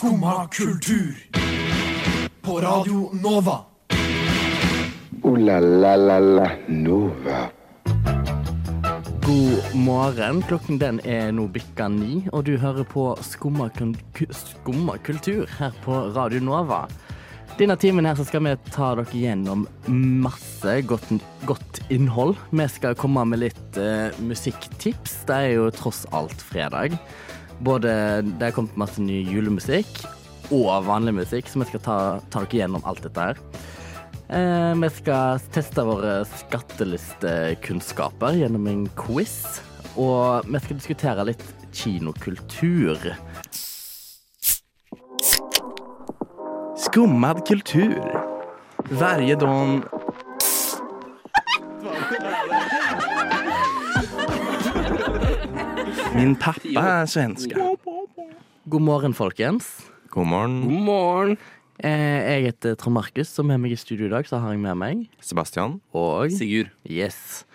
Skumma kultur. På Radio Nova. O-la-la-la-la Nova. God morgen. Klokken den er nå bikka ni, og du hører på Skumma, kultur her på Radio Nova. Denne timen her så skal vi ta dere gjennom masse godt, godt innhold. Vi skal komme med litt uh, musikktips. Det er jo tross alt fredag. Både Det er kommet masse ny julemusikk og vanlig musikk, så vi skal ta, ta dere gjennom alt dette her. Eh, vi skal teste våre skattelistekunnskaper gjennom en quiz. Og vi skal diskutere litt kinokultur. Skummad kultur. Varje. Min pappa er svenske. God morgen, folkens. God morgen, God morgen. Eh, jeg heter Trond Markus, og med meg i studio i dag så har jeg med meg Sebastian. Og Sigurd. Yes.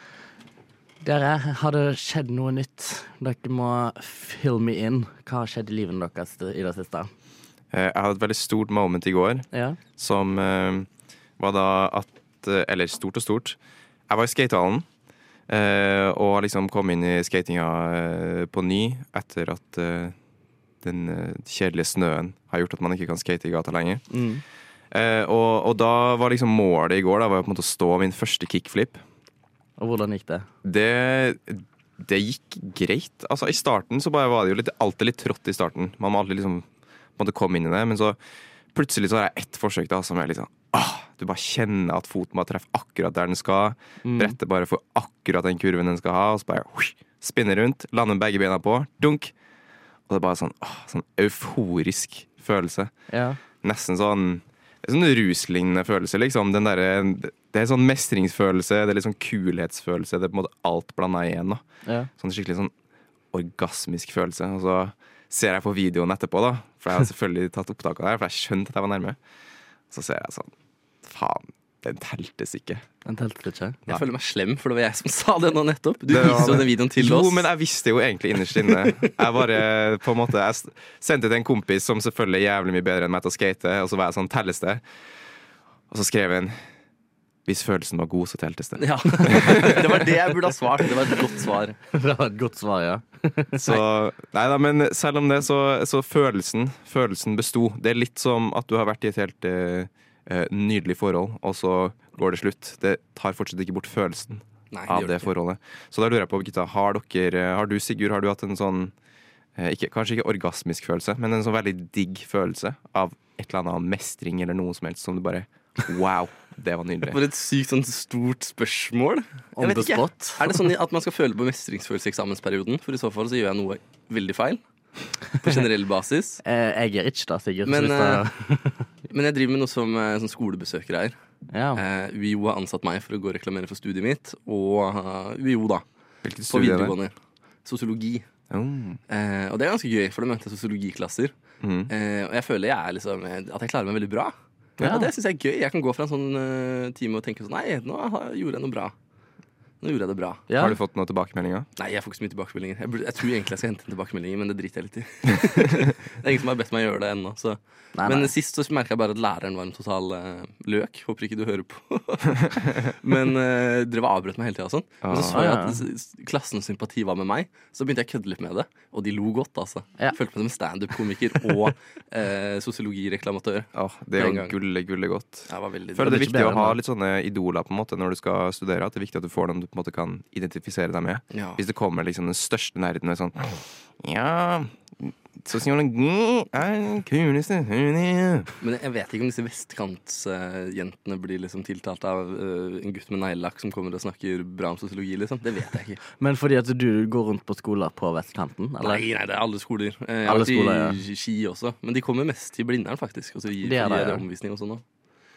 Dere, har det skjedd noe nytt? Dere må fill me in. Hva har skjedd i livet deres i det siste? Eh, Jeg hadde et veldig stort moment i går, Ja. som eh, var da at Eller stort og stort. Jeg var i skatehallen eh, og liksom kommet inn i skatinga eh, på ny etter at eh, den kjedelige snøen har gjort at man ikke kan skate i gata lenger. Mm. Eh, og, og da var liksom målet i går da, var på en måte å stå min første kickflip. Og hvordan gikk det? Det, det gikk greit. Altså I starten så var det jo litt, alltid litt trått i starten. Man må alltid liksom måtte komme inn i det. Men så plutselig så har jeg ett forsøk da som er litt sånn ah, Du bare kjenner at foten bare treffer akkurat der den skal. Brettet bare får akkurat den kurven den skal ha, og så bare husk, spinner rundt. Lander begge bena på. Dunk. Og det er bare sånn, ah, sånn euforisk følelse. Ja. Nesten sånn det er sånn ruslignende følelse, liksom. Den derre- det er sånn mestringsfølelse, det er litt sånn kulhetsfølelse. Det er på en måte alt blanda igjen. ja. Sånn skikkelig sånn orgasmisk følelse. Og så ser jeg på videoen etterpå, da. For jeg har selvfølgelig tatt opptak av det, for jeg skjønte at jeg var nærme. Så ser jeg sånn Faen, den teltes ikke. Den teltes ikke. Jeg føler meg slem, for det var jeg som sa det nå nettopp. Du Det viste jo den videoen til jo, oss. men jeg visste jo egentlig innerst inne. Jeg bare på en måte Jeg sendte til en kompis som selvfølgelig er jævlig mye bedre enn meg til å skate, og så var jeg sånn Telles det? Og så skrev han Hvis følelsen var god, så teltes det. Ja, Det var det jeg burde ha svart. Det var et godt svar. Det var et godt svar, ja. Så, nei da, men selv om det, så, så følelsen Følelsen besto. Det er litt som at du har vært i et helt eh, nydelig forhold, og så går det slutt. Det tar fortsatt ikke bort følelsen Nei, av det forholdet. Så da lurer jeg på, gutta, har dere Har du, Sigurd, har du hatt en sånn eh, ikke, Kanskje ikke orgasmisk følelse, men en sånn veldig digg følelse av et eller annet mestring eller noe som helst som du bare Wow, det var nydelig. For et sykt sånn stort spørsmål. On Jeg vet the ikke. spot. Er det sånn at man skal føle på mestringsfølelse i eksamensperioden? For i så fall så gjør jeg noe veldig feil. På generell basis. Eh, jeg er ikke det, Sigurd. Men, så Men jeg driver med noe som som sånn skolebesøkere er. ja. Eh, UiO har ansatt meg for å gå og reklamere for studiet mitt. Og eh, UiO, da. Hvilket På er videregående. Sosiologi. Mm. Eh, og det er ganske gøy, for da møter jeg sosiologiklasser. Mm. Eh, og jeg føler jeg er liksom, at jeg klarer meg veldig bra. Ja. Og det syns jeg er gøy. Jeg kan gå fra en sånn uh, time og tenke sånn Nei, nå gjorde jeg noe bra. Nå gjorde jeg det bra. Ja. Har du fått noen tilbakemeldinger? Nei, jeg får ikke så mye tilbakemeldinger. Jeg, burde, jeg tror egentlig jeg skal hente en tilbakemeldinger, men det driter jeg litt i. det er ingen som har bedt meg gjøre det ennå. Så. Nei, Men nei. sist så merka jeg bare at læreren var en total uh, løk. Håper ikke du hører på. men uh, dere avbrøt meg hele tida og sånn. Men så så jeg Ah, at s- klassens sympati var med meg, så begynte jeg å kødde litt med det. Og de lo godt, altså. Ja. Følte meg som en standup-komiker og uh, sosiologireklamatør. Åh, det er jo gang. gullet, gullet godt. Jeg var veldig føler det er viktig å ha litt sånne idoler på en måte når du skal studere. At det er viktig at du får noen du på en måte kan identifisere deg med. Ja. Hvis det kommer liksom den største nerden med sånn Ja, sosiologi er den kuleste. Men jeg vet ikke om disse vestkantsjentene blir liksom tiltalt av uh, en gutt med neglelakk som kommer og snakker bra om sosiologi, liksom. Det vet jeg ikke. Men fordi at du går rundt på skoler på vestkanten? Eller? Nei, nei, det er alle skoler. Eh, Jeg Alle vært skoler, i Ski også. Men de kommer mest til Blindern, faktisk. Og så gir de omvisning og sånn òg.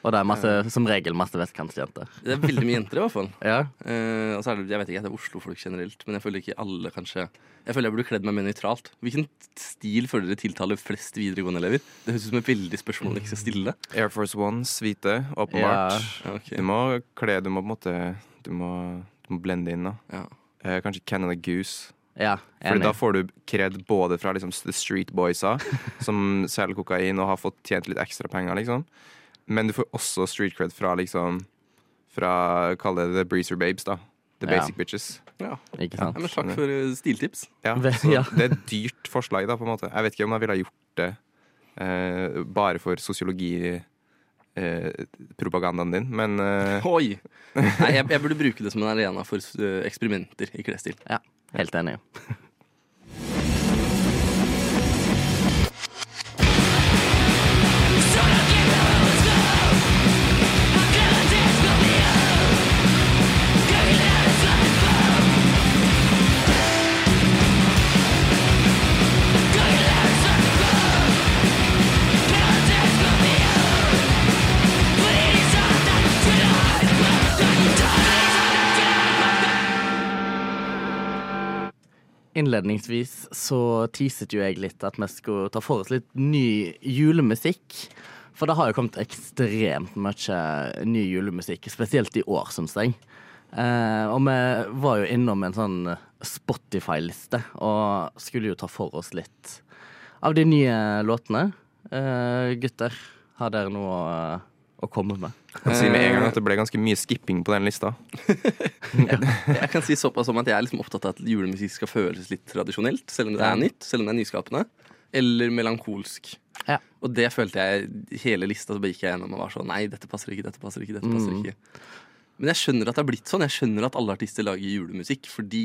Og det er masse, som regel masse vestkantsjenter. Det er veldig mye jenter, i hvert fall. Ja. Eh, og så er det, jeg vet ikke, det er Oslo-folk generelt, men jeg føler ikke alle kanskje Jeg føler jeg burde kledd meg mer nøytralt. Hvilken stil føler dere tiltaler flest videregående elever? Det høres ut som et veldig spørsmål man ikke skal stille. Air Force Ones, hvite, åpenbart. Ja, Okay. Du må kle Du må på en måte Du må, du må blende inn, da. Ja. Eh, kanskje Canada Goose. Ja, Fordi da får du kred både fra liksom the street boysa, som selger kokain og har fått tjent litt ekstra penger, liksom. Men du får også street cred fra liksom Fra, kall det the breezer babes, da. The Ja. basic bitches. Ja. Ikke Ja, men takk for eh, stiltips. Ja, så. Det er et dyrt forslag, da, på en måte. Jeg vet ikke om jeg ville ha gjort det eh, bare for sosiologi propagandaen din, men eh, Oi! Nei, jeg, jeg burde bruke det som en arena for eh, eksperimenter i klesstil. Ja, helt enig. Innledningsvis så teaset jo jeg litt at vi skulle ta for oss litt ny julemusikk. For det har jo kommet ekstremt mye ny julemusikk, spesielt i år, syns jeg. Eh, og vi var jo innom en sånn Spotify-liste og skulle jo ta for oss litt av de nye låtene. Eh, gutter, har dere noe å, å komme med? Jeg kan si med en gang at det ble ganske mye skipping på den lista. Jeg kan si såpass om at jeg er liksom opptatt av at julemusikk skal føles litt tradisjonelt, selv om det er nytt, selv om det er nyskapende. Eller melankolsk. Ja. Og det følte jeg hele lista, så gikk jeg gjennom og var sånn Nei, dette passer ikke, dette passer ikke, dette passer Mm. Men jeg skjønner at det har blitt sånn. Jeg skjønner at alle artister lager julemusikk fordi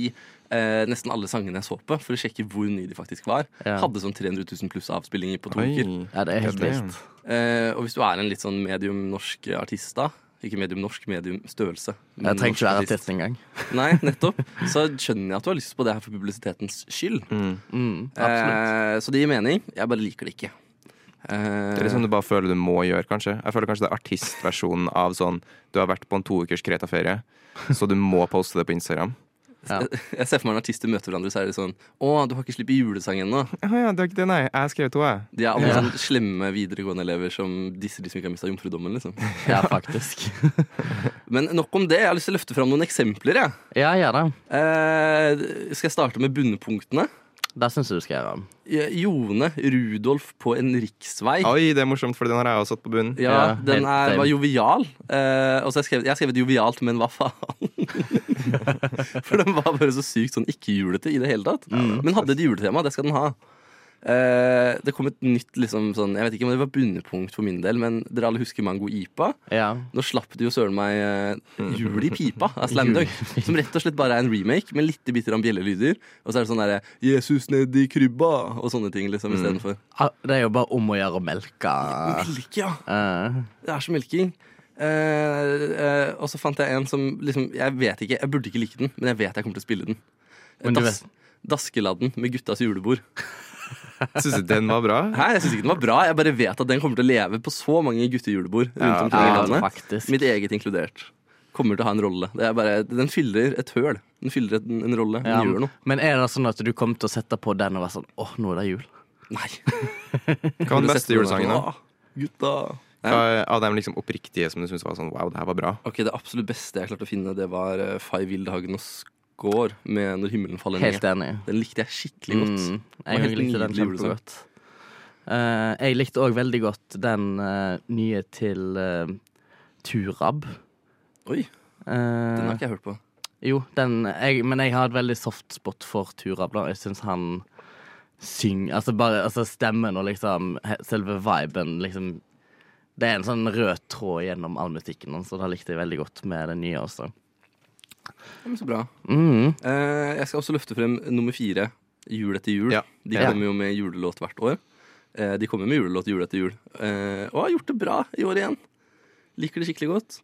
eh, nesten alle sangene jeg så på, for å sjekke hvor nye de faktisk var, Ja. hadde sånn 300 000 pluss avspillinger på to uker. Ja, det er helt vilt. Eh, og hvis du er en litt sånn medium norsk artist da Ikke medium norsk, medium størrelse. men Jeg trenger ikke være artist engang. Nei, nettopp. Så skjønner jeg at du har lyst på det her for publisitetens skyld. Mm, Mm, Eh, så det gir mening. Jeg bare liker det ikke. Eh, Det er sånn du bare føler du må gjøre, kanskje. Jeg føler kanskje det er artistversjonen av sånn Du har vært på en to ukers Kreta-ferie, så du må poste det på Instagram. Ja. Jeg ser for meg når artister møter hverandre, så er det sånn Å, du har ikke sluppet julesang ennå. Ja, ja, det er ikke det, nei. Jeg har skrevet to, jeg. De er alle Ja. sånn slemme videregående elever som disser de som ikke har mista jomfrudommen, liksom. Ja, faktisk. Men nok om det. Jeg har lyst til å løfte fram noen eksempler, jeg. Ja, gjør det. Eh, skal jeg starte med bunnpunktene? Det syns jeg du skal gjøre. Jone Rudolf på en riksvei. Oi, det er morsomt, for den har jeg også satt på bunnen. Ja, Ja, den er, var jovial. Eh, og så har jeg, skrevet, jeg skrevet jovialt, men hva faen? For den var bare så sykt sånn ikke-julete i det hele tatt. Men hadde et juletema, det skal den ha. Eh, det kom et nytt liksom sånn Jeg vet ikke om det var bundepunkt for min del, men dere alle husker Mango Ipa? Ja. Nå slapp de jo søren meg eh, Jul i pipa av Slam Dunk. Som rett og slett bare er en remake med litt bitte om bjellelyder. Og så er det sånn derre 'Jesus ned i krybba' og sånne ting liksom istedenfor. Ah, Det er jo bare om å gjøre å melke. Melk, ja! Uh. Det er så melking. Eh, eh, og så fant jeg en som liksom Jeg vet ikke, jeg burde ikke like den, men jeg vet jeg kommer til å spille den. Men du Daskeladden med guttas julebord. Syns du den var bra? Hæ, Jeg syns ikke den var bra, jeg bare vet at den kommer til å leve på så mange guttejulebord rundt Ja, omkring i ja, landet. faktisk. Mitt eget inkludert. Kommer til å ha en rolle. Det er bare, den fyller et høl. Den fyller en, en rolle. Den Ja, gjør noe. Men er det sånn at du kommer til å sette på den og være sånn åh, nå er det jul? Nei. Hva var den beste julesangen, da? Gutta. Hva av dem liksom oppriktige som du syntes var sånn wow, det her var bra? Ok, Det absolutt beste jeg klarte å finne, det var Five Fay Wildhagen og Skår med 'Når himmelen faller ned'. Helt enig. Den likte jeg skikkelig godt. Mm, jeg helt likte den kjempegodt. Uh, jeg likte òg veldig godt den uh, nye til uh, Turab. Oi, den har ikke jeg hørt på. Jo, den, jeg, men jeg har et veldig soft spot for Turab. da Jeg syns han synger Altså bare altså stemmen og liksom selve viben liksom Det er en sånn rød tråd gjennom all musikken hans, og det likte jeg veldig godt med den nye også. Ja, så bra. Mm. Eh, jeg skal også løfte frem nummer fire, Jul etter jul. Ja. De kommer jo med julelåt hvert år. Eh, de kommer med julelåt jul etter jul. Eh, og har gjort det bra i år igjen. Liker det skikkelig godt.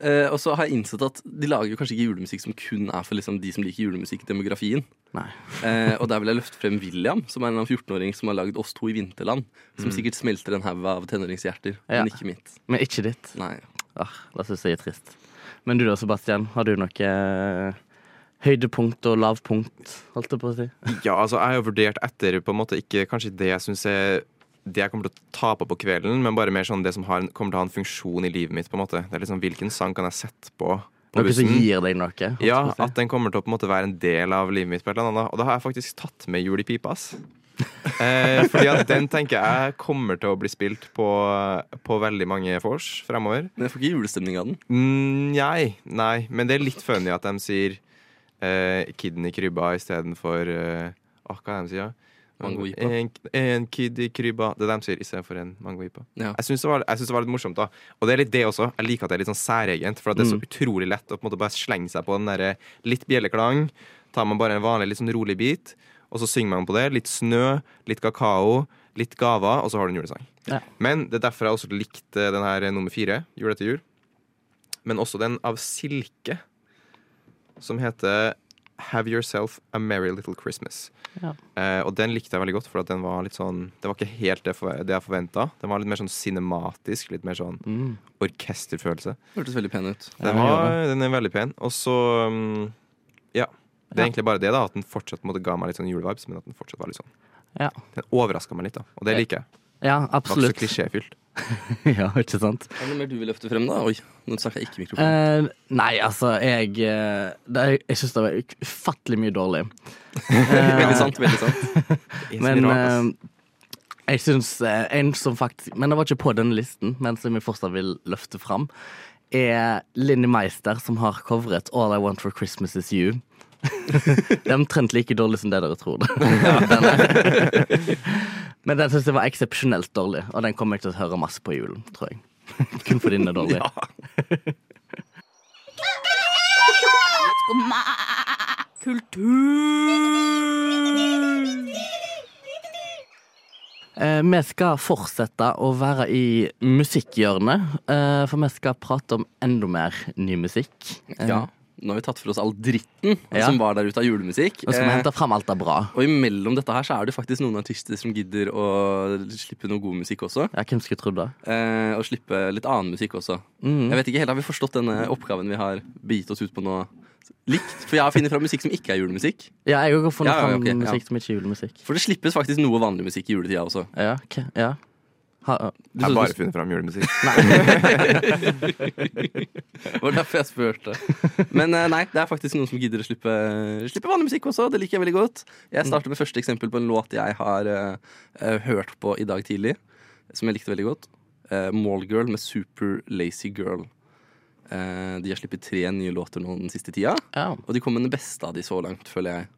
Eh, og så har jeg innsett at de lager jo kanskje ikke julemusikk som kun er for liksom, de som liker julemusikk-demografien. Nei. Eh, og der vil jeg løfte frem William, som er en 14-åring som har lagd Oss to i vinterland. Som sikkert smelter en haug av tenåringshjerter, Mm. Ja. men ikke mitt. Men ikke ditt. Nei. Ah, det syns jeg er trist. Men du da, Sebastian, har du noe eh, høydepunkt og lavpunkt, holdt jeg på å si? Ja, altså jeg har jo vurdert etter på en måte ikke kanskje det jeg syns er det jeg kommer til å ta på på kvelden, men bare mer sånn det som har, kommer til å ha en funksjon i livet mitt. på en måte. Det er liksom Hvilken sang kan jeg sette på på Noe som gir deg noe. Ja, si. at den kommer til å på en måte være en del av livet mitt. på et eller annet. Og da har jeg faktisk tatt med jul i pipa. ass. Eh, fordi at den tenker jeg kommer til å bli spilt på, på veldig mange vors fremover. Men jeg får ikke julestemning av den. Mm, Nei, nei, men det er litt funny at de sier eh, 'kidden i krybba' istedenfor eh, Åh, hva er det de sier? Mangoipa. En, en kid i krybba. Det er det de sier istedenfor en mangoipa. Ja. Jeg syns det, det var litt morsomt, da. Og det er litt det også. Jeg liker at det er litt sånn særegent, for at det er så Mm. utrolig lett å på en måte bare slenge seg på den derre litt bjelleklang. Tar man bare en vanlig litt sånn rolig bit, og så synger man på det. Litt snø, litt kakao, litt gaver, og så har du en julesang. Ja. Men det er derfor jeg også likte den her nummer fire, Jul etter jul. Men også den av Silke, som heter Have Yourself a Merry Little Christmas. Ja. Eh, og den likte jeg veldig godt, for at den var litt sånn Det var ikke helt det, jeg forventa. Den var litt mer sånn cinematisk, litt mer sånn Mm. orkesterfølelse. Hørtes veldig pen ut. Den, var, den er veldig pen. Og så mm, Ja. Det er Ja. egentlig bare det, da. At den fortsatt måtte ga meg litt sånn julevibes, men at den fortsatt var litt sånn Ja. Den overraska meg litt, da. Og det liker jeg. ja, absolutt. var ikke så klisjéfylt. ja, ikke sant? Er det noe mer du vil løfte frem, da? Oi, nå snakka jeg ikke mikrofonen. Uh, nei, altså, jeg eh, det, Jeg syns det var ufattelig mye dårlig. veldig sant. veldig sant Men rart, eh, jeg syns eh, en som faktisk Men det var ikke på denne listen, men som jeg fortsatt vil løfte fram, er Linni Meister, som har covret All I Want for Christmas Is You. Det er omtrent like dårlig som det dere tror. Er. Men den syns jeg var eksepsjonelt dårlig, og den kommer jeg til å høre masse på julen, tror jeg. Kun fordi den er dårlig. Kultur. Eh, vi skal fortsette å være i musikkhjørnet, eh, for vi skal prate om enda mer ny musikk. Eh, Ja, Nå har vi tatt for oss all dritten Ja. som var der ute av julemusikk. Nå skal vi Eh, hente fram alt det bra. og imellom dette her så er det faktisk noen artister som gidder å slippe noe god musikk også. Ja, hvem skulle trodd det? Eh, og slippe litt annen musikk også. Mm. Jeg vet ikke helt, Har vi forstått denne oppgaven vi har begitt oss ut på nå likt? For jeg har funnet fram musikk som ikke er julemusikk. Ja, jeg har funnet Ja, ja, fram ok, ja. musikk som ikke er julemusikk. For det slippes faktisk noe vanlig musikk i juletida også. Ja, ok, ja. Ha, Jeg har bare funnet fram julemusikk. Det var derfor jeg spurte. Men eh, nei, det er faktisk noen som gidder å slippe, slippe vanlig musikk også. Det liker jeg veldig godt. Jeg starter med første eksempel på en låt jeg har eh, hørt på i dag tidlig, som jeg likte veldig godt. Uh, Mallgirl med Super Lazy Girl. Uh, de har sluppet tre nye låter nå den siste tida, ja. og de kom med den beste av de så langt, føler jeg.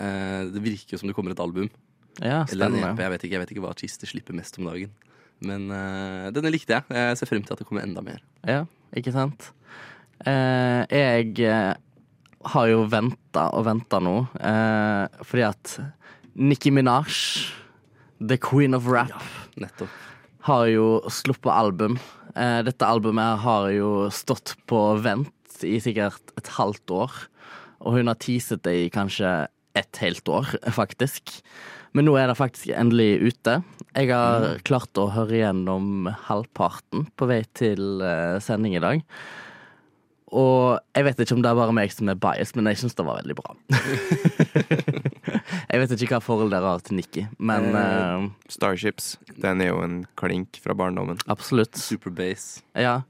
Uh, det virker som det kommer et album. ja, Eller en EP. Jeg vet ikke, jeg vet ikke hva artister slipper mest om dagen. Men uh, denne likte jeg. Jeg ser frem til at det kommer enda mer. Ja, ikke sant? Uh, jeg eh, har jo venta og venta nå, uh, fordi at Nicki Minaj, the queen of rap, Nettopp. har jo sluppet album. Dette albumet har jo stått på vent i sikkert et halvt år. Og hun har teaset det i kanskje et helt år, faktisk. Men nå er det faktisk endelig ute. Jeg har klart å høre gjennom halvparten på vei til eh, sending i dag. Og jeg vet ikke om det er bare meg som er biased, men jeg syns det var veldig bra. jeg vet ikke hva forhold dere har til Nikki, men eh, Starships. Den er jo en klink fra barndommen. absolutt. Superbase. Ja.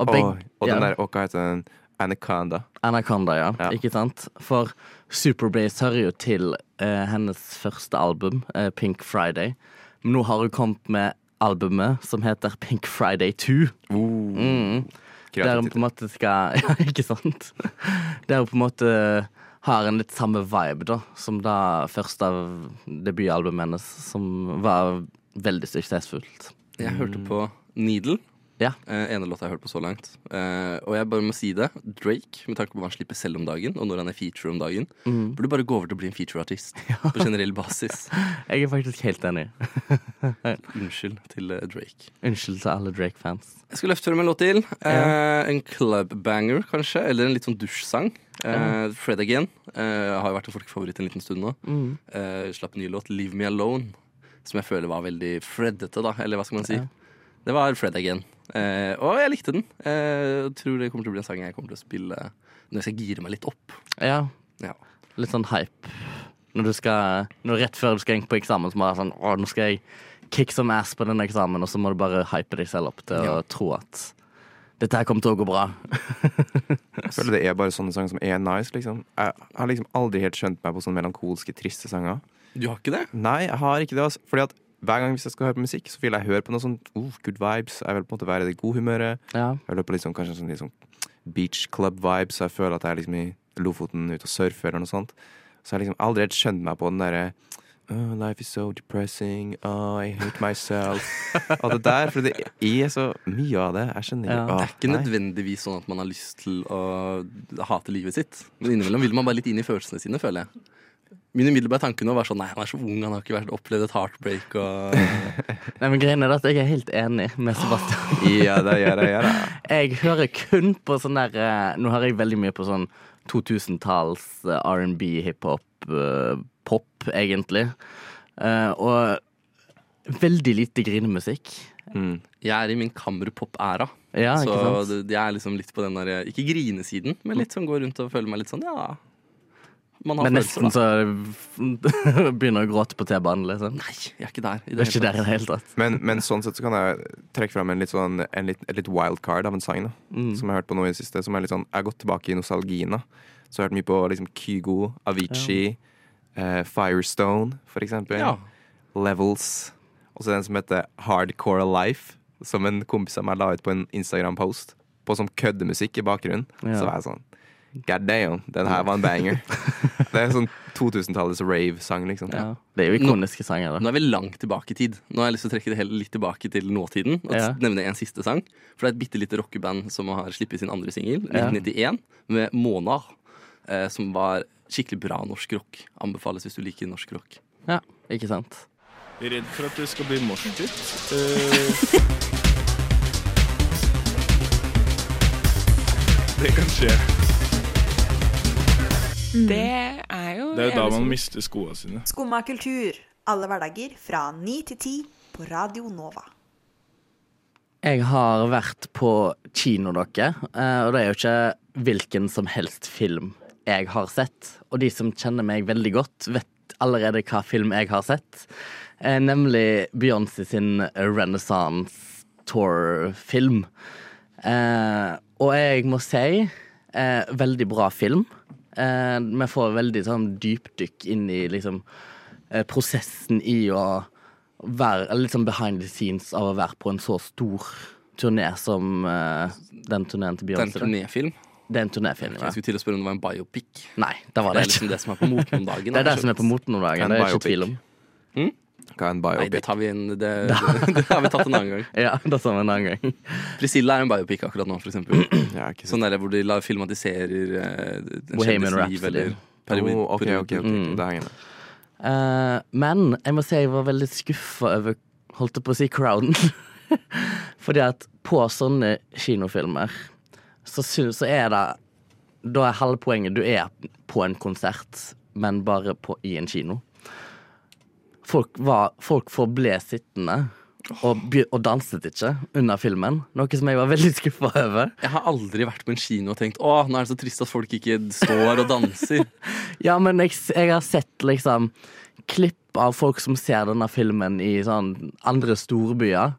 Og, Og, og den der, og hva heter den? Anaconda. Anaconda, ja. Ja. Ikke sant? For Superbass hører jo til eh, hennes første album, eh, Pink Friday. Men nå har hun kommet med albumet som heter Pink Friday 2. Mm. Der hun på en måte skal Ja, ikke sant? Der hun på en måte har en litt samme vibe da som da første av debutalbumet hennes, som var veldig suksessfullt. Jeg hørte på Needle. Ja. Eh, ene låta jeg har hørt på så langt. Eh, og jeg bare må si det. Drake, med tanke på hva han slipper selv om dagen, og når han er feature om dagen, burde bare gå over til å bli en featureartist på generell basis. Jeg er faktisk helt enig. Unnskyld til uh, Drake. Unnskyld til alle Drake-fans. Jeg skal løfte frem en låt til. Eh, en clubbanger, kanskje. Eller en litt sånn dusjsang. Eh, Fred Again uh, har jo vært en folkefavoritt en liten stund nå. Mm. Uh, slapp en ny låt, 'Leave Me Alone', som jeg føler var veldig freddete, da. Eller hva skal man si. Ja. Det var Fred Again. Eh, og jeg likte den. Eh, tror det kommer til å bli en sang jeg kommer til å spille når jeg skal gire meg litt opp. Ja, Ja. litt sånn hype. Når du skal når Rett før du skal inn på eksamen, så må du være sånn Å, nå skal jeg kick some ass på denne eksamen, og så må du bare hype deg selv opp til Ja. å tro at Dette her kommer til å gå bra. Jeg føler det er bare sånne sanger som er nice, liksom. Jeg har liksom aldri helt skjønt meg på sånne melankolske, triste sanger. Du har ikke det? Nei, jeg har ikke det. Altså. Fordi at hver gang hvis jeg skal høre på musikk, så vil jeg høre på noe sånn oh, good vibes. Jeg vil på en måte være i det gode humøret. Ja. Jeg vil på liksom, kanskje sånn, liksom beach club vibes, så jeg føler at jeg er liksom i Lofoten ute og surfer eller noe sånt. Så jeg har liksom aldri helt skjønt meg på den derre oh, Life is so depressing. Oh, I hate myself. Og det der, for det er så mye av det. Jeg skjønner Ja. oh, Det er ikke nødvendigvis sånn at man har lyst til å hate livet sitt. Men innimellom vil man bare litt inn i følelsene sine, føler jeg. Min umiddelbare tanke nå var sånn Nei, han er så ung, han har ikke vært opplevd et heartbreak og Nei, men greien er at jeg er helt enig med Sebastian. Ja, det gjør jeg. Gjør jeg. Jeg hører kun på sånn der eh, Nå hører jeg veldig mye på sånn 2000-talls eh, R&B, hiphop, eh, pop, egentlig. Og veldig lite grinemusikk. Mm. Jeg er i min kammerpop-æra. Ja, så jeg er liksom litt på den der Ikke grinesiden, men litt sånn går rundt og føler meg litt sånn Ja. Man har Men følelser, nesten da. så begynner å gråte på T-banen, liksom. Nei, jeg er ikke der. I Det er ikke der i det hele tatt. Men, men sånn sett så kan jeg trekke fram en litt sånn en litt, et litt wildcard av en sang da, Mm. som jeg har hørt på nå i det siste. Som er litt sånn, Jeg har gått tilbake i nostalgien. da Så jeg har hørt mye på liksom Kygo, Avicii, eh, Firestone for eksempel. Ja. Levels. Og så den som heter Hardcore Life, som en kompis av meg la ut på en Instagram-post. På sånn køddemusikk i bakgrunnen. Ja. Så var jeg sånn God damn, den her var en banger. det er sånn 2000-tallets rave-sang, liksom. Ja. Det er jo ikoniske sanger, da. Nå er vi langt tilbake i tid. Nå har jeg lyst til å trekke det hele litt tilbake til nåtiden. Og Ja. nevne en siste sang. For det er et bitte lite rockeband som har sluppet sin andre singel, Ja. 1991, med Mona Eh, som var skikkelig bra norsk rock. Anbefales hvis du liker norsk rock. Ja, ikke sant? Redd for at det skal bli moshpit. Eh, det kan skje. Det er jo Det er jo da man mister skoene sine. Skumma kultur. Alle hverdager fra 9 til 10 på Radio Nova. Jeg har vært på kino, dere, eh, og det er jo ikke hvilken som helst film jeg har sett. Og de som kjenner meg veldig godt, vet allerede hva film jeg har sett. Eh, Nemlig Beyoncé sin Renaissance Tour-film. Eh, og jeg må si eh, veldig bra film. Eh, vi får veldig sånn dypdykk inn i liksom eh, prosessen i å være litt sånn behind the scenes av å være på en så stor turné som eh, den turneen til Det er en Beyoncé. turnéfilm. Det er en turnéfilm, ja. Jeg skulle til å spørre om det var en biopic. Nei, det var Det det er liksom det som er på moten om dagen. Det er det som er på moten om dagen. Det er ikke tvil om. Hva er en Nei, det tar vi en Det, det, det har vi tatt en annen gang. Ja, det tar vi en annen gang. Priscilla er en biopic akkurat nå, for eksempel. Ja, ikke Sånn der hvor de la- filmatiserer eh, en Bohemian kjendis liv, Rhapsody. eller period- Oh, ok, ok, ok, Mm. Det henger med. Eh, men jeg må si jeg var veldig skuffa over Holdt jeg på å si crowden. Fordi at på sånne kinofilmer så, så er det Da er halve poenget du er på en konsert, men bare på, i en kino. Folk, var, folk forble sittende og, og danset ikke under filmen. Noe som jeg var veldig skuffa over. Jeg har aldri vært på en kino og tenkt Å, nå er det så trist at folk ikke står og danser. Ja, men jeg, jeg har sett liksom klipp av folk som ser denne filmen i sånn andre storbyer,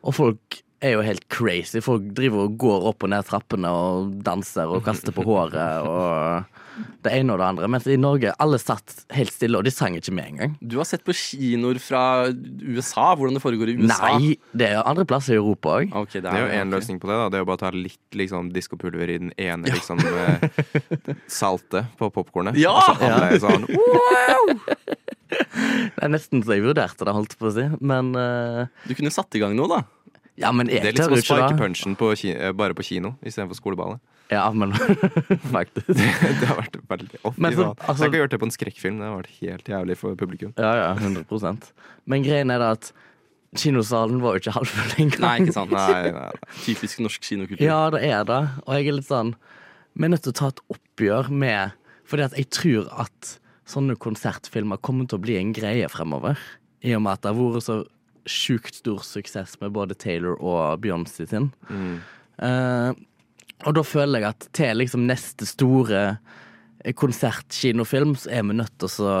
og folk er jo helt crazy. Folk driver og går opp og ned trappene og danser og kaster på håret og det ene og det andre. Mens i Norge alle satt helt stille, og de sang ikke med engang. Du har sett på kinoer fra USA, hvordan det foregår i USA. Nei, det er andre plasser i Europa òg. Okay, det Det er jo én løsning på det. da Det er jo bare å ta litt liksom, diskopulver i den ene liksom, eh, saltet på popkornet. Ja! Og så alle er sånn Det er nesten så jeg vurderte det, holdt på å si. Men uh... Du kunne satt i gang noe, da. Ja, men Det er litt som å sparke punchen på ki eh, bare på kino istedenfor skoleballet. Ja, men faktisk. Det har vært veldig offentlig Jeg Men så- altså- Tenk å gjøre det på en skrekkfilm. Det har vært helt jævlig for publikum. Ja, ja, 100 Men greien er da at kinosalen var jo ikke halvfull engang. Nei, ikke sant. Nei, nei, nei. Typisk norsk kinokultur. Ja, det er det. Og jeg er litt sånn Vi er nødt til å ta et oppgjør med Fordi at jeg tror at sånne konsertfilmer kommer til å bli en greie fremover. I og med at det har vært så sjukt stor suksess med både Taylor og Beyoncé sin. Eh, og da føler jeg at til liksom neste store konsertkinofilm, så er vi nødt til å så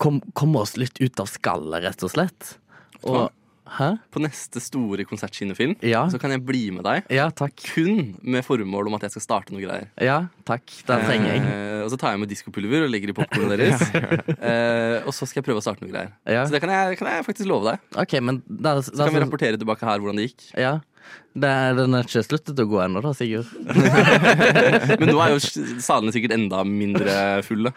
kom, komme oss litt ut av skallet, rett og slett. Og, Hæ? På neste store konsertkinofilm Ja. så kan jeg bli med deg. Ja, takk. Kun med formål om at jeg skal starte noe greier. Ja, takk. Den trenger jeg. Eh, og så tar jeg med diskopulver og legger i popkornet deres. eh, og så skal jeg prøve å starte noe greier. Ja. Så det kan jeg, kan jeg faktisk love deg. OK, men der, Så kan vi rapportere tilbake her hvordan det gikk. Ja. Det, den er ikke sluttet å gå ennå, da, Sigurd. Men nå er jo salene sikkert enda mindre fulle.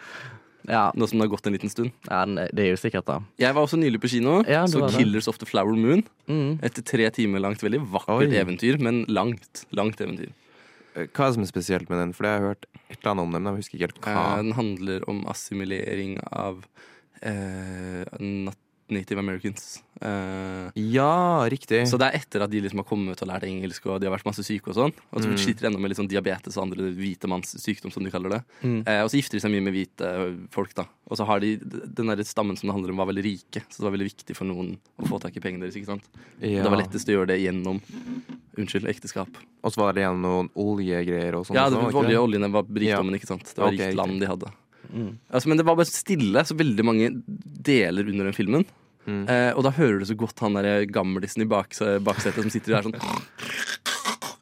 Ja, Nå som det har gått en liten stund. ja det er jo sikkert, da. Jeg var også nylig på kino. Ja, så. Killers of the Flower Moon. Mm. Et tre timer langt, veldig vakkert Oi. eventyr, men langt. Langt eventyr. Eh, Hva er det som er spesielt med den? For jeg har hørt et eller annet om den. Jeg husker ikke helt hva. Eh, Den handler om assimilering av eh, native americans. Eh, Ja, riktig. så det er etter at de liksom har kommet og lært engelsk og de har vært masse syke og sånn. Og så Mm. sliter de ennå med sånn diabetes og andre hvite manns sykdom, som de kaller det. Mm. Uh, og så gifter de seg mye med hvite folk, da. Og så har de den der stammen som det handler om, var veldig rike. Så det var veldig viktig for noen å få tak i pengene deres, ikke sant. ja. Det var lettest å gjøre det gjennom Unnskyld, ekteskap. Og så var det igjen noen oljegreier og sånn. Ja, det, var olje, oljene var rikdommen, ikke sant. Det var okay, rikt land de hadde. Mm. Altså, men det var bare stille, så veldig mange deler under den filmen. Mm. Eh, og da hører du så godt han der gamlisen i bak, baksetet som sitter der sånn.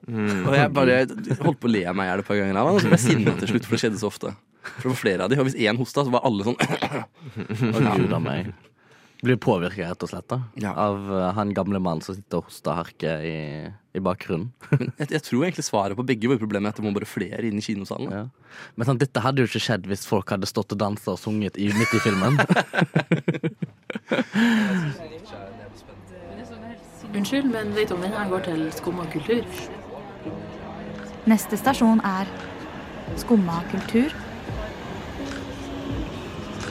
Mm. Og jeg bare holdt på å le meg i hjel et par ganger av han, og så ble jeg sinna til slutt, for det skjedde så ofte. For det var flere av de, og hvis én hosta, så var alle sånn Å, gud a meg. Blir påvirka, rett og slett, da. Ja. Av uh, han gamle mannen som sitter og hoster harke i, i bakgrunnen. Jeg, jeg tror egentlig svaret på begge våre problemer er at det må bare flere inn i kinosalen. Ja. Men sånn, dette hadde jo ikke skjedd hvis folk hadde stått og dansa og sunget i, midt i filmen. Unnskyld, men vet du om den her går til skumma kultur? Neste stasjon er Skumma kultur.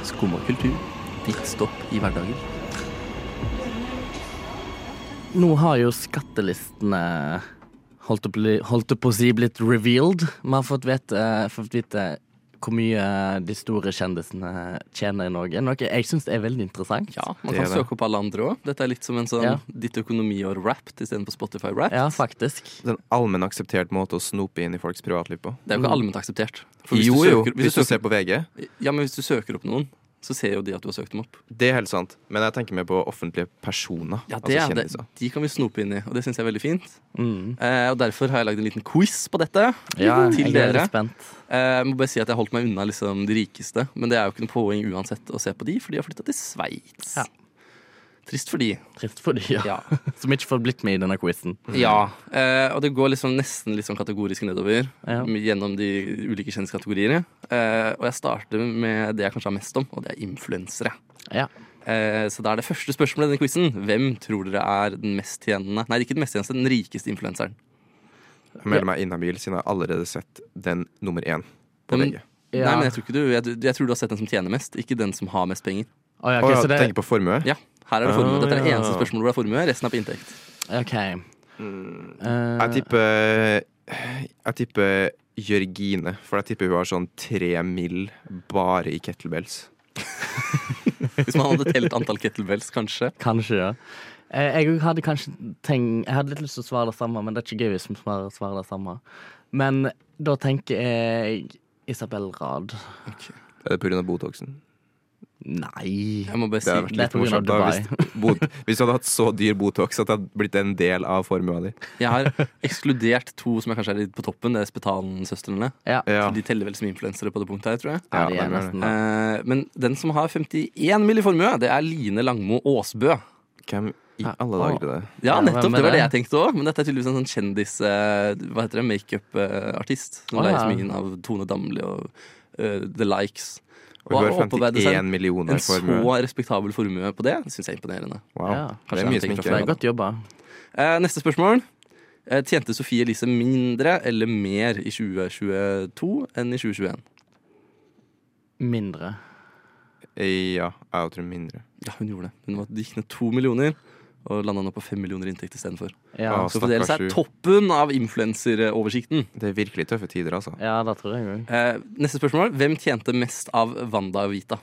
Skumma kultur. Ditt stopp i hverdagen. Nå har jo skattelistene holdt, holdt på å si blitt revealed. Vi har fått vite, fått vite hvor mye de store kjendisene tjener i Norge. Noe jeg syns er veldig interessant. Ja, man kan søke opp alle andre òg. Dette er litt som en sånn Ja. Ditt økonomiår wrapped istedenfor Spotify wrapped. Ja, faktisk. Det er en allmenn akseptert måte å snope inn i folks privatliv på. Det er jo ikke allment akseptert. For hvis Jo, du jo, søker, hvis du søker, ser på VG. ja, men hvis du søker opp noen, så ser jo de at du har søkt dem opp. Det er helt sant. Men jeg tenker mer på offentlige personer. Ja, det altså er det. De kan vi snope inn i, og det syns jeg er veldig fint. Mm. Eh, og Derfor har jeg lagd en liten quiz på dette. Ja, til jeg er dere. Er spent. Eh, jeg må bare si at jeg holdt meg unna liksom, de rikeste, men det er jo ikke noe poeng uansett å se på de, for de har flytta til Sveits. Ja. Trist for de. Trist for de, ja. Ja. Som ikke får blitt med i denne quizen. Ja, eh, og det går liksom nesten litt sånn kategorisk nedover Ja. gjennom de ulike kjendiskategoriene. Eh, og jeg starter med det jeg kanskje har mest om, og det er influensere. Ja. Eh, så da er det første spørsmålet i denne quizen. Hvem tror dere er den mest tjenende Nei, ikke den mest tjeneste, den rikeste influenseren? Jeg melder meg inhabil siden jeg har allerede sett den nummer én på VG. Ja. Nei, men jeg tror ikke du jeg, jeg tror du har sett den som tjener mest, ikke den som har mest penger. Ja, Å så det, tenker på formue? Ja, her er det formue. Ah, Dette er det eneste spørsmålet hvor det er formue, resten er på inntekt. OK. Eh, Jeg tipper Jeg tipper Jørgine, for jeg tipper hun har sånn tre mill bare i kettlebells. Hvis man hadde telt antall kettlebells, kanskje. Kanskje, ja. Eh, Jeg hadde kanskje tenkt Jeg hadde litt lyst til å svare det samme, men det er ikke gøy hvis vi svarer, det samme. Men da tenker jeg Isabel Rad. Er det pga. Botoxen? Nei. Jeg må bare Det si hadde vært Det er litt på grunn av morsomt da, Dubai. hvis, bot, hvis du hadde hatt så dyr Botox at det hadde blitt en del av formua di. Jeg har ekskludert to som jeg kanskje er litt på toppen. Det er Spetalen-søstrene. Ja. Ja. De teller vel som influensere på det punktet her, tror jeg. Ja, de er det er nesten det. Eh, men den som har 51 mill. i formue, det er Line Langmo Aasbø. Hvem i alle dager er det? Ja, Ja, nettopp. er Det var det det? jeg tenkte òg. Men dette er tydeligvis en sånn kjendis... eh, hva heter det? Makeup-artist. Som Å, leier ja. mye inn av Tone Damli og eh, The Likes. Og hun har opparbeide seg 51 millioner En i så respektabel formue på det syns jeg er imponerende. Wow. Ja, det er mye sminke. Det er godt jobba. Eh, neste spørsmål. Eh, tjente Sofie Elise mindre eller mer i 2022 enn i 2021? Mindre. Ja, jeg tror mindre. Ja, hun gjorde det. Hun gikk ned to millioner og landa nå på fem millioner inntekt istedenfor. Ja, Så fremdeles er toppen av influenseroversikten. Det er virkelig tøffe tider, altså. ja det tror jeg. Eh, neste spørsmål. Hvem tjente mest av Wanda Vita?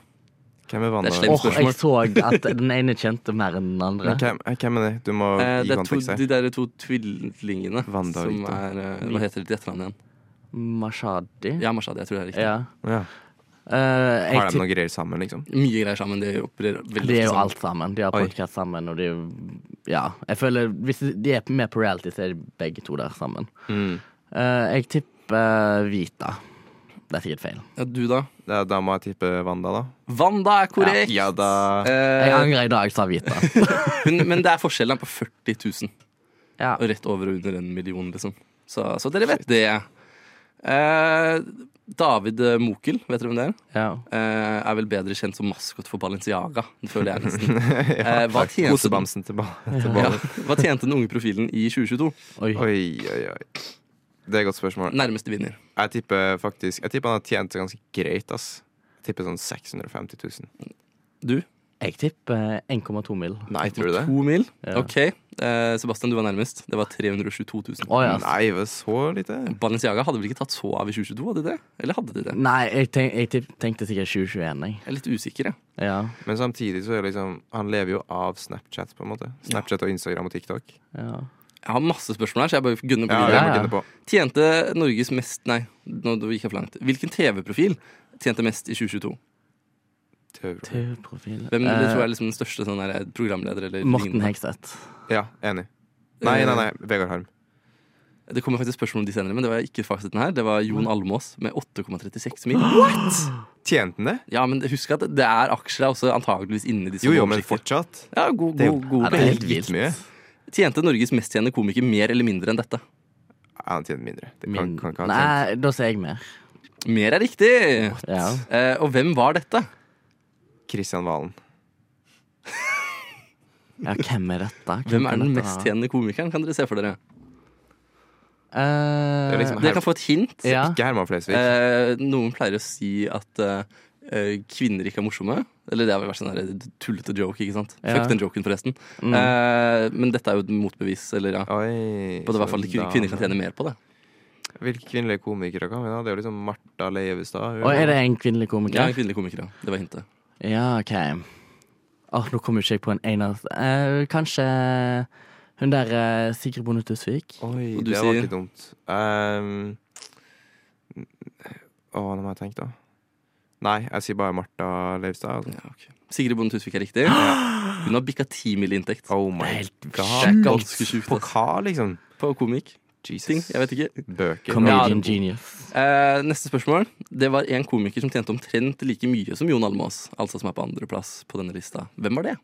Hvem er Det er Wanda? slemt. Åh, jeg så at den ene kjente mer enn den andre. Men hvem, eh, hvem er det? Du må Eh, gi det er to, kontekst her. de der to tvillingene Wanda som Vita. er eh, Hva heter de til etternavn igjen? Mashadi. Ja, Mashad. Jeg tror det er riktig. Ja. Ja. Eh, jeg Har de noen noe greier sammen, liksom? Mye greier sammen. De opererer veldig de er jo sammen. alt sammen. De har podkast sammen, og de Ja, jeg føler Hvis de er med på reality, så er de begge to der sammen. Mm. Uh, jeg tipper Vita. Det er sikkert feil. Ja, du, da? Ja, da må jeg tippe Wanda, da. Wanda er korrekt! Ja, da Jeg Eh, angrer i dag sa Vita. men, men det er forskjellen på 40 000. Ja. Og rett over og under en million, liksom. Så, så dere vet det. Eh, David Mokel, vet dere hvem det er? ja. Eh, er vel bedre kjent som maskot for Balenciaga. Det føler jeg nesten. Eh, hva, tjente, Kosebamsen til, ba til ja, hva tjente den unge profilen i 2022? Oi. Oi, oi, oi. Det er et godt spørsmål. Nærmeste vinner. Jeg tipper faktisk Jeg tipper han har tjent ganske greit, ass. Jeg tipper sånn 650 000. Du? Jeg tipper 1,2 mil. Nei, tror du det? 2 mil? Ja. OK. Eh, Sebastian, du var nærmest. Det var 322 000. Oh, yes. Nei, det var så lite. Balenciaga hadde vel ikke tatt så av i 2022? Hadde de det? Eller hadde de det? Nei, jeg, tenk, jeg tipp- tenkte sikkert 2021, jeg. Jeg er litt usikker, jeg. Ja. Men samtidig så er det liksom Han lever jo av Snapchat, på en måte. Snapchat og Instagram og TikTok. ja. Jeg har masse spørsmål her, så jeg bare gunner på Ja, ja, jeg ja. Tjente Norges mest Nei, nå gikk jeg for langt. Hvilken TV-profil tjente mest i 2022? TV-profil. Hvem Eh, tror jeg er liksom den største sånn der, programleder? Eller Morten? Hegseth. Ja, enig. Nei, nei, nei. Vegard Harm. Det kommer faktisk spørsmål om de senere, men det var ikke fasiten her. Det var Jon Almås med 8,36 mil. Tjente han det? Ja, men husk at det er aksjer er også antageligvis inni disse Jo, jo, men fortsatt. Ja, god, Det god, god det er helt vilt. mye. Tjente Norges mesttjenende komiker mer eller mindre enn dette? Ja, han tjente mindre. Det kan, Min... kan, ikke ha tjent. Nei, da sier jeg mer. Mer er riktig! Ja. Eh, og hvem var dette? Kristian Valen. ja, hvem er dette? Hvem er kan den dette mest tjenende komikeren? Kan dere se for dere? Uh, Det er liksom Dere kan få et hint. Ja. Ikke Herman Flesvig. Uh, noen pleier å si at eh, kvinner ikke er morsomme. Eller det har vel vært sånn tullete joke, ikke sant? Ja. Fuck den joken, forresten. Mm. Eh, men dette er jo et motbevis, eller ja. Oi. På det i hvert fall kvinner kan tjene mer på det. Hvilke kvinnelige komikere kan vi ha? Det er jo liksom Martha Leivestad. Og er det en kvinnelig Ja, en kvinnelig komiker, ja. Det var hintet. Ja, OK. Åh, nå kommer ikke jeg på en eneste eh, Kanskje hun der eh, Sigrid Bonde Tusvik? Oi, Og du det var sier? ikke dumt. Um, å, nå må jeg tenke, da. Nei, jeg sier bare Martha Leivstad. Altså. Ja, ok. Sigrid Bonde Tusvik er riktig. Hun har bikka ti mil inntekt. Oh my Helt god. Det er ganske sjukt. På ass. hva, liksom? På komik. Jesus. Ting. Jeg vet ikke. Bøker. Comedian genius. Eh, neste spørsmål. Det var en komiker som tjente omtrent like mye som Jon Almaas. Altså som er på andreplass på denne lista. Hvem var det?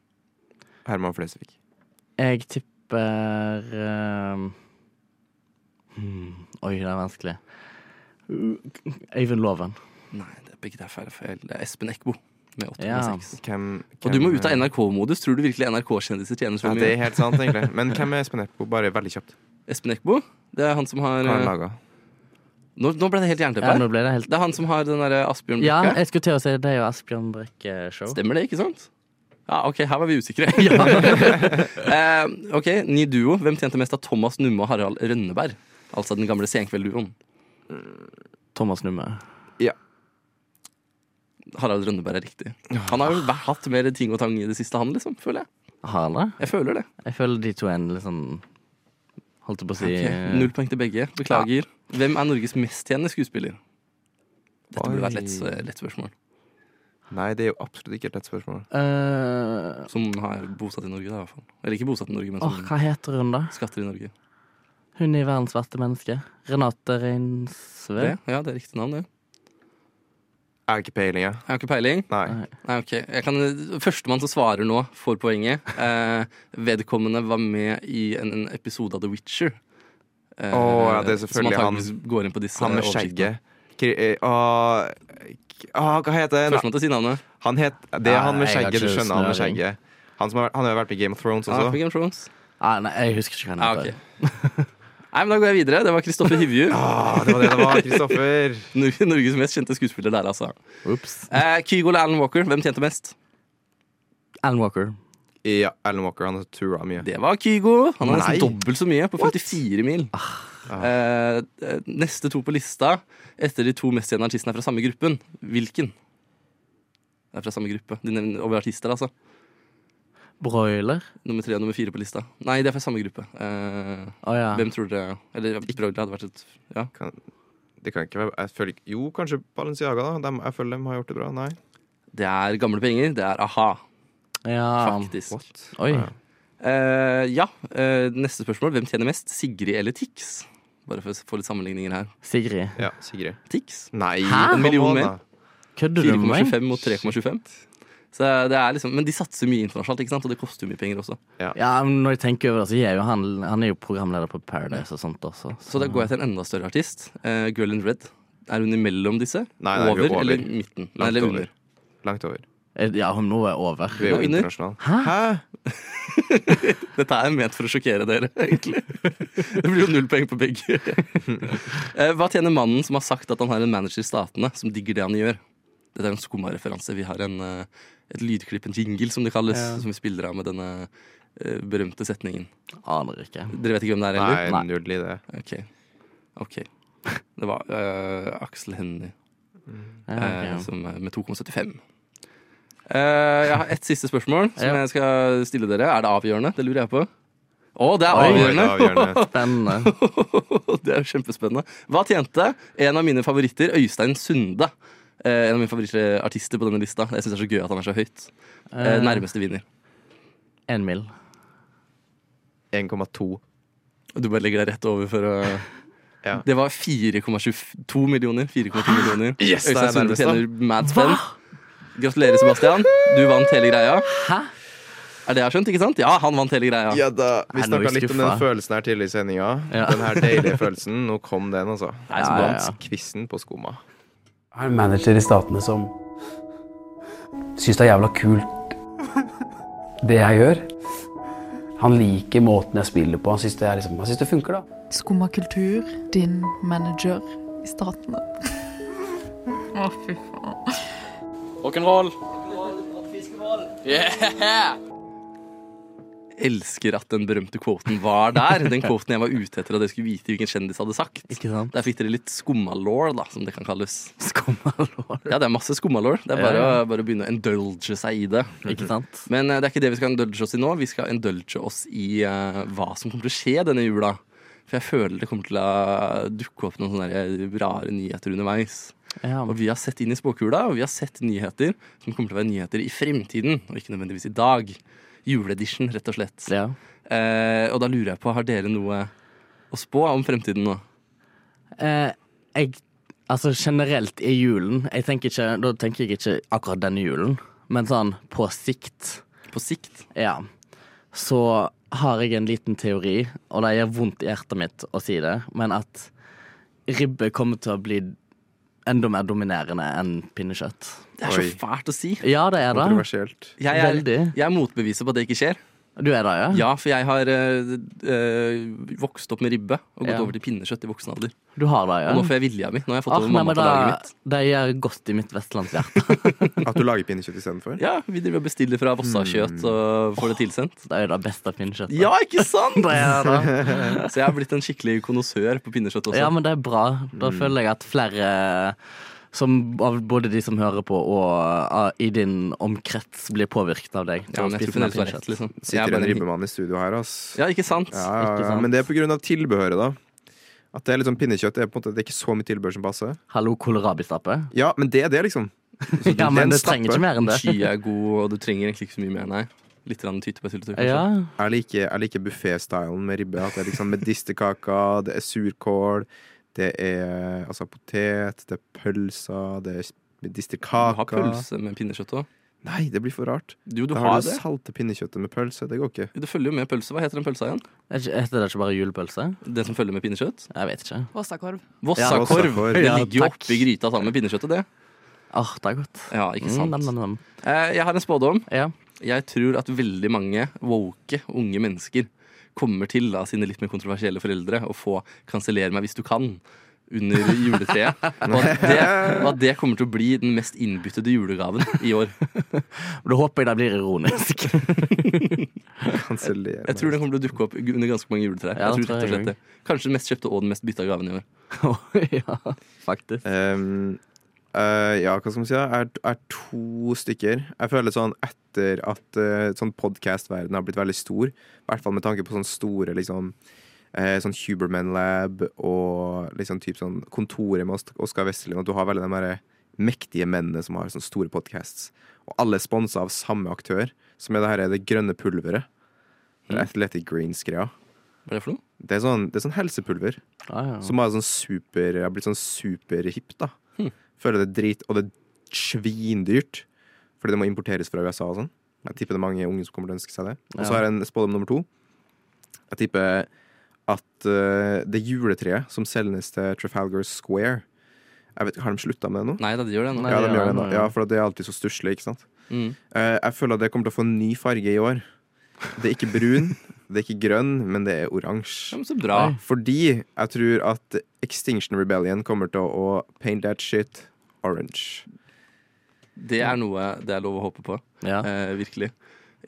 Herman Flesvig. Jeg tipper eh, hmm, Oi, det er vanskelig. Øyvind Loven. Nei, det er begge det er feil. feil. Det er Espen Eckbo med 8,6. Ja. Hvem, Og du må ut av NRK-modus. Tror du virkelig NRK-kjendiser tjener så Ja, mye? det er helt sant, egentlig. Men hvem er Espen Eckbo? Bare veldig kjapt. Espen Eckbo? Det er han som har Hva har han eh, laga? nå, nå ble det helt jernteppe Ja, det helt Det er han som har den derre Asbjørn Ja, jeg skulle til å si det er jo Asbjørn Brekke-show. Stemmer det, ikke sant? Ja, OK, her var vi usikre. eh, ok, Ny duo. Hvem tjente mest av Thomas Numme og Harald Rønneberg? Altså den gamle Senkveld-duoen. Thomas Numme. Ja. Harald Rønneberg er riktig. Han har jo hatt mer ting og tang i det siste, han, liksom. Føler jeg. Har han det? Jeg føler det. Jeg føler de to er en litt sånn Holdt jeg på å si Okay. Null poeng til begge. Beklager. Hvem er Norges mesttjenende skuespiller? Dette burde vært et lett, lett spørsmål. Nei, det er jo absolutt ikke et lett spørsmål. Uh, Som har bosatt i Norge, da, i hvert fall. Eller ikke bosatt i Norge, men som som hva heter hun, da? skatter i Norge. Hun i verdens verste menneske. Renate Reinsve. Det, ja, det er riktig navn, det. Jeg har ikke peiling, jeg. Jeg har ikke peiling. Nei. Nei, ok. Jeg kan, Førstemann som svarer nå, får poenget. Eh, vedkommende var med i en, en episode av The Witcher. Eh, oh, ja, det er selvfølgelig han går inn på disse Han med skjegget. Eh, Åh, åh, hva heter han? Førstemann til å si navnet. Han het, det er han med skjegget, du skjønner han med skjegget. Han, som har, han har jo vært i Game of Thrones også. Ah, Game of Thrones. Ah, nei, jeg husker ikke hva han heter. ok. heter. Nei, men Da går jeg videre. Det var Kristoffer Hivju. Ah, det var det det var, Kristoffer. Nor- Norges mest kjente skuespiller der, altså. Ups. Eh, Kygo eller Alan Walker, hvem tjente mest? Alan Walker. Ja, Alan Walker. Han har tura mye. Det var Kygo. Han har nesten dobbelt så mye, på 54 mil. Ah. eh, neste to på lista, etter de to mest kjente artistene, er fra samme gruppen. Hvilken? Det er fra samme gruppe. De nevner over artister, altså. Broiler. Nummer tre og nummer fire på lista. Nei, det er fra samme gruppe. Eh, oh, ja. Hvem tror dere Eller Broiler hadde vært et Ja. Kan, det kan ikke være jeg føler, Jo, kanskje Balenciaga. da De, Jeg føler de har gjort det bra. Nei. Det er gamle penger. Det er a-ha, ja. faktisk. Oi. Ja. Uh, ja, Uh, neste spørsmål. Hvem tjener mest? Sigrid eller Tix? Bare for å få litt sammenligninger her. Sigrid. Ja, Sigrid. Tix? Nei, Hæ? En million mer. Kødder du med meg? 4,25 mot 3,25. Så det er liksom, men de satser mye internasjonalt, ikke sant? og det koster mye penger også. Ja, men Når jeg tenker over det, så er jo han Han er jo programleder på Paradise og sånt også. Så da går jeg til en enda større artist. Uh, Girl in Red. Er hun imellom disse? Nei, nei, er over, over. eller midten? Nei, Langt under. over. Langt over. Eh, Ja, hun nå er over. Vi er jo Ja, internasjonal. Hæ? Dette er ment for å sjokkere dere, egentlig. Det blir jo null poeng på begge. Eh, Hva tjener mannen som har sagt at han har en manager i Statene, som digger det han gjør? Dette er en skumma-referanse. Vi har en, eh, et lydklipp, en jingle, som det kalles, Ja. som vi spiller av med denne eh, berømte setningen. Aner ikke. Dere vet ikke hvem det er, heller? Nei, eller? null i det. Ok. ok. Det var uh, Aksel Hennie Ja, som, eh, med 2,75. Uh, jeg har ett siste spørsmål som Ja. jeg skal stille dere. Er det avgjørende? Det lurer jeg på. Å, det er Oi, avgjørende! avgjørende. Spennende. det er jo kjempespennende. Hva tjente en av mine favoritter, Øystein Sunde? Eh, en av mine favorittartister på denne lista. Jeg syns det er så gøy at han er så høyt. Eh, Eh, nærmeste vinner. Én mil. 1,2. Du bare legger deg rett over for å Ja. Det var 4,22 millioner. 4,2 millioner. Yes, Øystein Sunde tjener mad spenn. Gratulerer, Sebastian. Du vant hele greia. Hæ? Er det jeg har skjønt? ikke sant? Ja, han vant hele greia. Ja da, Vi snakka litt om den følelsen her tidligere i sendinga. Ja. Den her deilige følelsen. Nå kom den, altså. Nei, som Ja, ja, ja. På skumma. Jeg har en manager i Statene som syns det er jævla kult det jeg gjør. Han liker måten jeg spiller på. Han syns det, er liksom, det funker, da. Skumma kultur, din manager i Statene. Å, fy faen. Rock'n'roll. Yeah! Elsker at den berømte quoten var der. Den quoten jeg var ute etter at jeg skulle vite hvilken kjendis hadde sagt. Ikke sant? Der fikk dere litt skummalår, da, som det kan kalles. Skummalår. Ja, det er masse skummalår. Det er bare, Ja. bare å begynne å indulge seg i det. Ikke sant? Men eh, det er ikke det vi skal indulge oss i nå. Vi skal indulge oss i uh, hva som kommer til å skje denne jula. For jeg føler det kommer til å dukke opp noen sånne rare nyheter underveis. Ja. Og vi har sett inn i spåkula, og vi har sett nyheter som kommer til å være nyheter i fremtiden, og ikke nødvendigvis i dag. Juleedition, rett og slett. ja. Eh, og da lurer jeg på, har dere noe å spå om fremtiden nå? Eh, jeg Altså generelt i julen jeg tenker ikke, Da tenker jeg ikke akkurat denne julen, men sånn på sikt. På sikt? Ja. Så har jeg en liten teori, og det gjør vondt i hjertet mitt å si det, men at ribbe kommer til å bli enda mer dominerende enn pinnekjøtt. Det er så fælt å si. Ja, det er det. Kontroversielt. Jeg er, Veldig. jeg er motbeviset på at det ikke skjer. Du er det, ja? Ja, for jeg har eh, eh, vokst opp med ribbe og gått Ja. over til pinnekjøtt i voksen alder. Du har det, ja? Og nå får jeg vilja mi. Nå har jeg fått Ah, over mamma nei, til laget da- mitt. Det gjør godt i mitt vestlandshjerte. At du lager pinnekjøtt istedenfor? Ja, vi driver og bestiller fra Vossa-kjøtt og får det tilsendt. Det er jo det beste pinnekjøttet. Ja, ikke sant? Det er det. Så jeg har blitt en skikkelig konnoissør på pinnekjøtt også. Ja, men det er bra. Da føler jeg at flere som, av både de som hører på og uh, i din omkrets blir påvirket av deg. Ja, men jeg tror hun rett, liksom. Er Sitter en ribbemann i studio her, ass. Ja, ikke sant? Ja, ja, Ikke sant? Men det er på grunn av tilbehøret, da. At det er litt sånn pinnekjøtt det er på en måte, det er ikke så mye tilbehør som passer. Hallo, kålrabistappe? Ja, men det er det, liksom. Så Ja, men en det trenger ikke mer enn det. Sky er god, og du trenger egentlig ikke så mye mer, nei. Litt tyttebærsyltetøy, kanskje. Ja. Jeg liker, jeg liker buffé-stylen med ribbe. At det er liksom medisterkaker, det er surkål, det er altså potet, det er pølser, det er Du har pølse med pinnekjøtt òg. Nei, det blir for rart. Jo, du Da har har du det. salte pinnekjøttet med pølse. Det går ikke. Det følger jo med pølse. Hva heter den pølsa igjen? Er ikke- Heter det ikke bare julepølse? Den som følger med pinnekjøtt? Jeg vet ikke. Vossakorv. Vossakorv. Ja, Det ligger jo oppi gryta sammen med pinnekjøttet, det. Åh, det er godt. Ja, ikke sant? Mm, dem, dem, nam. Eh, Jeg har en spådom. Ja. Jeg tror at veldig mange woke unge mennesker kommer til da, sine litt mer kontroversielle foreldre å få 'kansellere meg hvis du kan' under juletreet. Og at, det, og at det kommer til å bli den mest innbyttede julegaven i år. Da håper jeg det blir ironisk. Kansellere. Jeg tror den kommer til å dukke opp under ganske mange juletrær. Ja, jeg tror tror rett og jeg slett det. Kanskje den mest kjøpte og den mest bytta gaven i år. ja, faktisk. Um, eh, ja, hva skal man si? da? Er, er to stykker. Jeg føler sånn etter at uh, sånn podcast-verden har blitt veldig stor, i hvert fall med tanke på sånne store liksom uh, Sånn Huberman Lab og liksom typ sånn Kontoret med Osk- Oskar Westerlin, at du har veldig de derre mektige mennene som har sånne store podcasts. Og alle er sponsa av samme aktør, som er det her det grønne pulveret. Er Athletic Greens-greia. Hva er det for noe? Det er sånn, det er sånn helsepulver. Ah, ja. Som er sånn super, har blitt sånn superhipt, da. Føler det er drit, og det er svindyrt. Fordi det må importeres fra USA og sånn. Jeg tipper det er mange unge som kommer til å ønske seg det. Og så har jeg en spådom nummer to. Jeg tipper at uh, det juletreet som selges til Trafalgar Square vet, Har de slutta med det nå? Nei da, de gjør det nå. ja, de gjør det nå. ja. Ja, for det er alltid så stusslig, ikke sant. Mm. Uh, jeg føler at det kommer til å få en ny farge i år. Det er ikke brun, det er ikke grønn, men det er oransje. men så bra. Fordi jeg tror at Extinction Rebellion kommer til å paint that shit orange. Det er noe det er lov å håpe på. Ja. Eh, virkelig.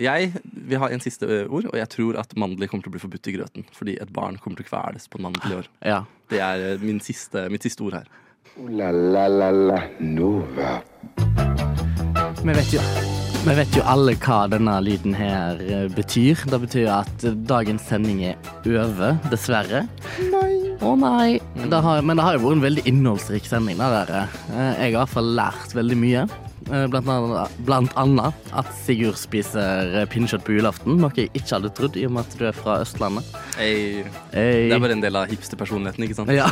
Jeg vil ha en siste ord, og jeg tror at mandler kommer til å bli forbudt i grøten. Fordi et barn kommer til å kveles på en mandel i år. ja. Det er eh, min siste, mitt siste ord her. Uh, la la la la Nova. Vi vet jo vi vet jo alle hva denne lyden her eh, betyr. Det betyr at eh, dagens sending er over, dessverre. Nei. Å nei. Det har, men det har jo vært en veldig innholdsrik sending. Der. Eh, Jeg har i hvert fall lært veldig mye. Eh, Blant annet, blant annet at Sigurd spiser eh, pinnekjøtt på julaften, noe jeg ikke hadde trodd, i og med at du er fra Østlandet. Hey. Hey. Det er bare en del av hipsterpersonligheten, ikke sant? Ja.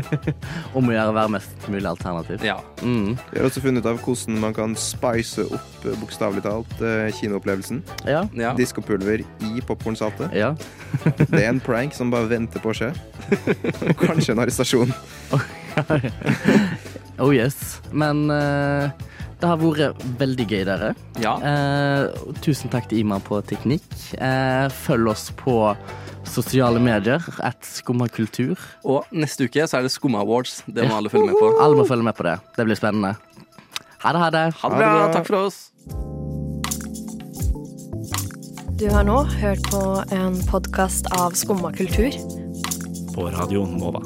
Om å gjøre å være mest mulig alternativ. Ja. Mm. Vi har også funnet ut av hvordan man kan spice opp, eh, bokstavelig talt, kinoopplevelsen. Ja. ja. Diskopulver i popkornsaltet. Ja. Det er en prank som bare venter på å skje. Og kanskje en arrestasjon. Oh yes. Men eh, det har vært veldig gøy, dere. Ja. Eh, tusen takk til Ima på teknikk. Eh, følg oss på sosiale medier. At skummakultur. Og neste uke så er det Skumma Awards. Det må alle følge med på. Alle må følge med på det. Det blir spennende. Ha det, ha det. Ha det bra. Takk for oss. Du har nå hørt på en podkast av Skumma kultur. På radioen Nova.